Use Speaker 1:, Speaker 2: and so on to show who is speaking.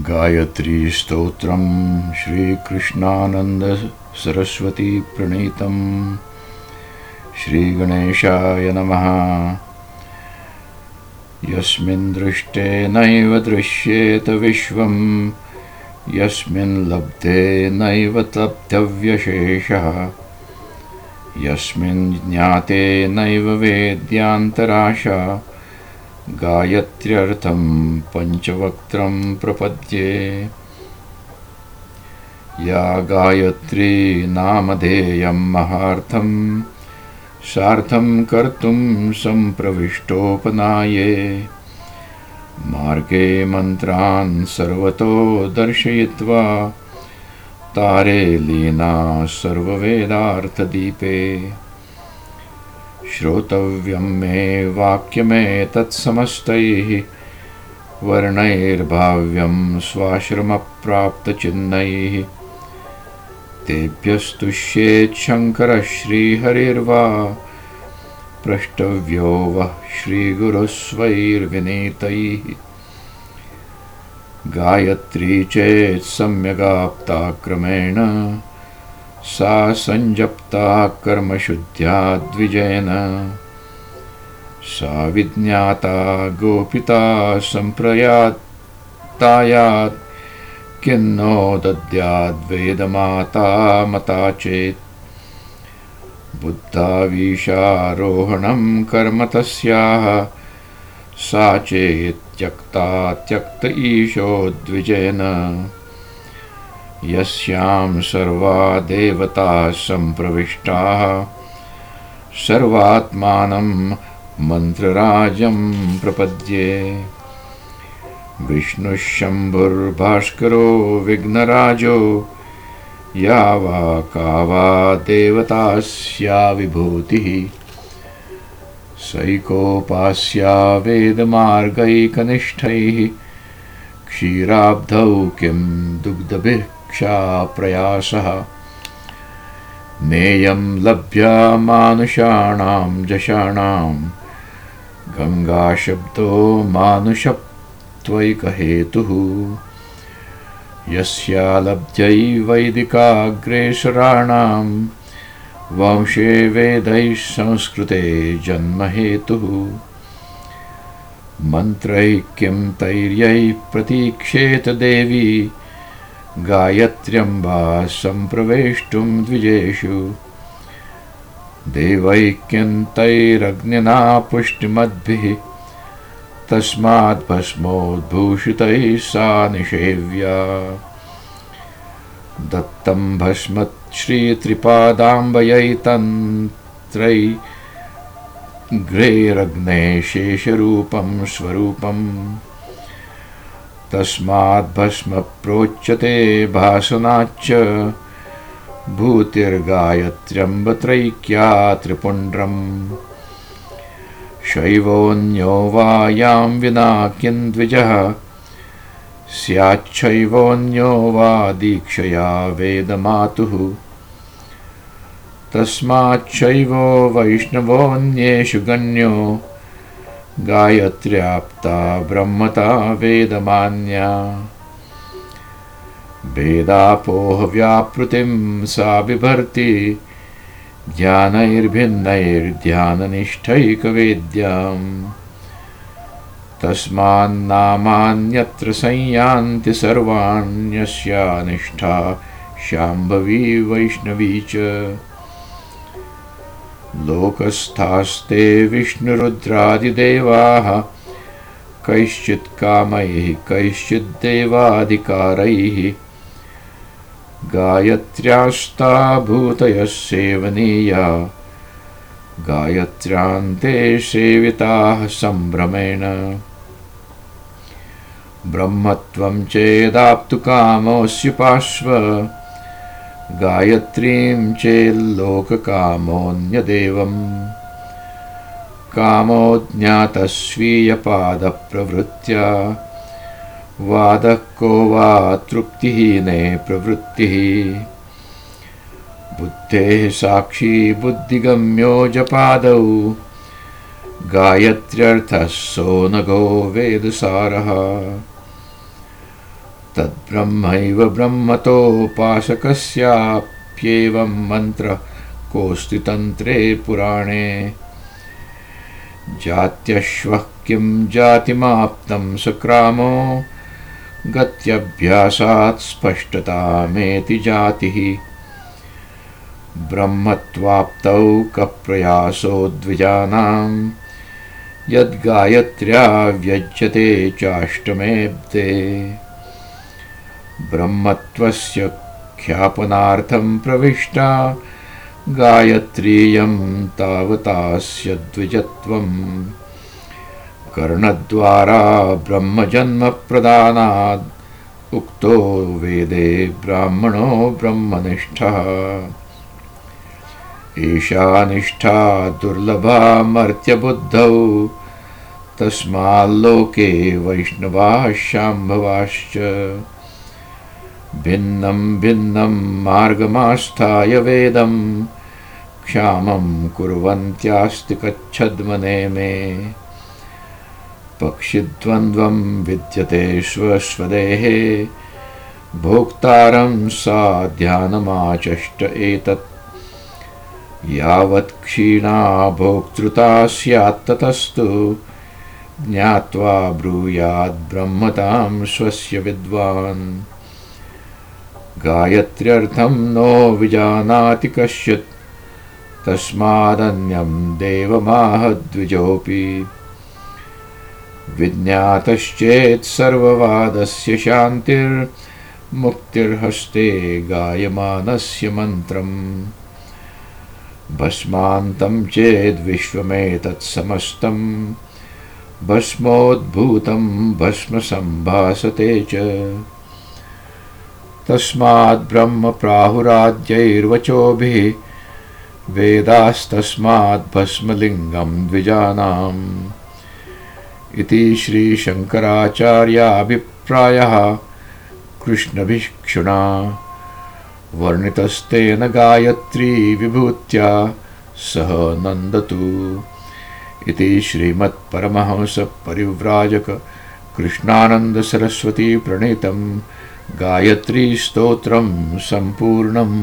Speaker 1: गायत्रीस्तोत्रम् श्रीकृष्णानन्दसरस्वतीप्रणीतम् श्रीगणेशाय नमः। यस्मिन् दृष्टे नैव दृश्येत विश्वम् यस्मिन् लब्धे नैव तप्तव्यशेषः। यस्मिन् ज्ञाते नैव वेद्यान्तराशा गायत्र्यर्थं पञ्चवक्त्रं प्रपद्ये। या गायत्री नामधेयं महार्थं सार्थं कर्तुं सम्प्रविष्टोपनाये। मार्गे मन्त्रान् सर्वतो दर्शयित्वा तारे लीना सर्ववेदार्थदीपे श्रोतव्यं मे वाक्यमेतत्समस्तैः वर्णैर्भाव्यं स्वाश्रमप्राप्तचिह्नैः तेभ्यस्तुष्येच्छङ्करः श्रीहरिर्वा प्रष्टव्यो वः श्रीगुरुस्वैर्विनीतैः गायत्री चेत् सा सञ्जप्ता कर्मशुद्ध्या द्विजेन सा विज्ञाता गोपिता सम्प्रयात्तायात्। किन्नो दद्याद्वेदमाता मता चेत्। बुद्धावीशारोहणं कर्म तस्याः। सा चेत्यक्ता त्यक्त ईशो द्विजेन यस्यां सर्वा देवताः सम्प्रविष्टाः सर्वात्मानं मन्त्रराजं प्रपद्ये। विष्णुशम्भुर्भास्करो विघ्नराजो, या वा का वा देवतास्या विभूतिः। सैकोपास्या वेदमार्गैकनिष्ठैः। क्षीराब्धौ किं दुग्धभिः प्रयासः नेयं लभ्या मानुषाणां जषाणां गङ्गाशब्दो मानुषत्वैकहेतुः। यस्या लब्ध्यै वैदिकाग्रेसराणां वंशे वेदैः संस्कृते जन्महेतुः। मन्त्रैः किं तैर्यैः प्रतीक्षेत देवी गायत्र्यम्बा सम्प्रवेष्टुं द्विजेषु। देवैक्यन्तैरग्निना पुष्टिमद्भिः तस्माद्भस्मोद्भूषितैः सा निषेव्या। दत्तं भस्मत् श्रीत्रिपादाम्बयैतन्त्रै गृहेरग्ने शेषरूपं स्वरूपम् तस्माद्भस्म प्रोच्यते भासनाच्च। भूतिर्गायत्र्यम्बत्रैक्या त्रिपुण्ड्रम् शैवोऽन्यो वा यां विना किन्द्विजः स्याच्छैवोऽन्यो वा दीक्षया वेदमातुः। तस्माच्छैवो वैष्णवोऽन्येषु गण्यो गायत्र्याप्ता ब्रह्मता वेदमान्या। वेदापोहव्यापृतिं सा बिभर्ति ज्ञानैर्भिन्नैर्ध्याननिष्ठैकवेद्याम्। तस्मान्नामान्यत्र संयान्ति सर्वाण्यस्या निष्ठा शाम्भवी वैष्णवी च लोकस्थास्ते विष्णुरुद्रादिदेवाः कैश्चित् कामैः कैश्चिद्देवाधिकारैः गायत्र्यास्ता भूतयः सेवनीया गायत्र्यान्ते सेविताः सम्भ्रमेण ब्रह्मत्वं चेदाप्तुकामोऽस्युपाश्व गायत्रीं चेल्लोककामोऽन्यदेवम् कामो ज्ञातस्वीयपादप्रवृत्त्या वादः को वा तृप्तिहीने प्रवृत्तिः। बुद्धेः साक्षी बुद्धिगम्यो जपादौ। गायत्र्यर्थः सोनगो वेदसारः तद्ब्रह्मैव ब्रह्मतोपासकस्याप्येवं मन्त्रः कोऽस्ति तन्त्रे पुराणे। जात्यश्वः किं जातिमाप्तं सक्रामो गत्यभ्यासात् स्पष्टतामेति जातिः। ब्रह्मत्वाप्तौ कप्रयासो द्विजानां यद्गायत्र्या व्यज्यते चाष्टमेऽब्दे ब्रह्मत्वस्य ख्यापनार्थं प्रविष्टा गायत्रीयं तावतास्य द्विजत्वम् कर्णद्वारा ब्रह्मजन्मप्रदानाद् उक्तो वेदे ब्राह्मणो ब्रह्मनिष्ठः। एषा निष्ठा दुर्लभा मर्त्यबुद्धौ। तस्माल्लोके वैष्णवाः शाम्भवाश्च। भिन्नं भिन्नं मार्गमास्थाय वेदं। क्षामं कुर्वन्त्यास्ति कच्छद्मने मे। पक्षिद्वन्द्वं विद्यते स्वस्वदेः भोक्तारं सा ध्यानमाचष्ट एतत्। यावत् क्षीणा भोक्तृता स्यात्ततस्तु ज्ञात्वा ब्रूयाद्ब्रह्मतां स्वस्य विद्वान् गायत्र्यर्थं नो विजानाति कश्चित्। तस्मादन्यं देवमाहद्विजोऽपि। विज्ञातश्चेत् सर्ववादस्य शान्तिर्मुक्तिर्हस्ते गायमानस्य मन्त्रम्। भस्मान्तं चेद्विश्वमेतत्समस्तं भस्मोद्भूतं भस्मसम्भासते च तस्माद्ब्रह्मप्राहुराज्यैर्वचोभिः वेदास्तस्माद्भस्मलिङ्गं द्विजानाम्। इति श्रीशङ्कराचार्याभिप्रायः कृष्णभिक्षुणा। वर्णितस्तेन गायत्री विभूत्या सह नन्दतु। इति श्रीमत्परमहंसपरिव्राजक कृष्णानन्दसरस्वतीप्रणीतं गायत्रीस्तोत्रं सम्पूर्णम्